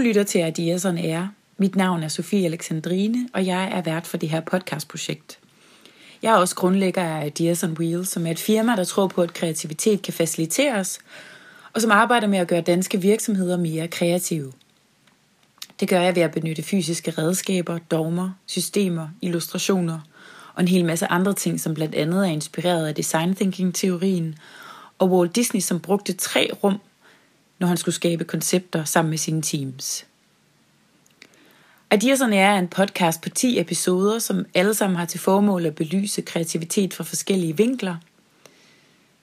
lytter til Ideas on Air. Mit navn er Sofie Alexandrine, og jeg er vært for det her podcastprojekt. Jeg er også grundlægger af Ideas on Wheels, som er et firma, der tror på, at kreativitet kan faciliteres, og som arbejder med at gøre danske virksomheder mere kreative. Det gør jeg ved at benytte fysiske redskaber, dogmer, systemer, illustrationer og en hel masse andre ting, som blandt andet er inspireret af design thinking-teorien, og Walt Disney, som brugte tre rum når han skulle skabe koncepter sammen med sine teams. Ideas er en podcast på 10 episoder, som alle sammen har til formål at belyse kreativitet fra forskellige vinkler.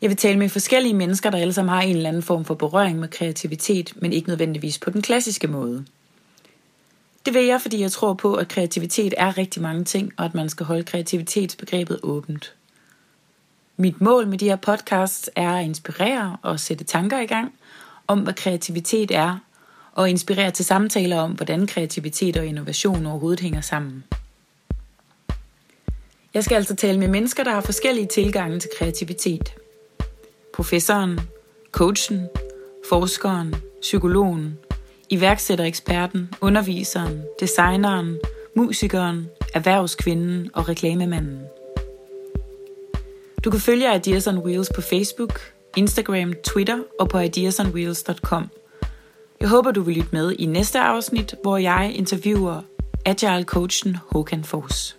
Jeg vil tale med forskellige mennesker, der alle sammen har en eller anden form for berøring med kreativitet, men ikke nødvendigvis på den klassiske måde. Det vil jeg, fordi jeg tror på, at kreativitet er rigtig mange ting, og at man skal holde kreativitetsbegrebet åbent. Mit mål med de her podcasts er at inspirere og sætte tanker i gang – om, hvad kreativitet er, og inspirere til samtaler om, hvordan kreativitet og innovation overhovedet hænger sammen. Jeg skal altså tale med mennesker, der har forskellige tilgange til kreativitet. Professoren, coachen, forskeren, psykologen, iværksættereksperten, underviseren, designeren, musikeren, erhvervskvinden og reklamemanden. Du kan følge Ideas on Wheels på Facebook, Instagram, Twitter og på ideasonwheels.com. Jeg håber, du vil lytte med i næste afsnit, hvor jeg interviewer agile coachen Håkan Fors.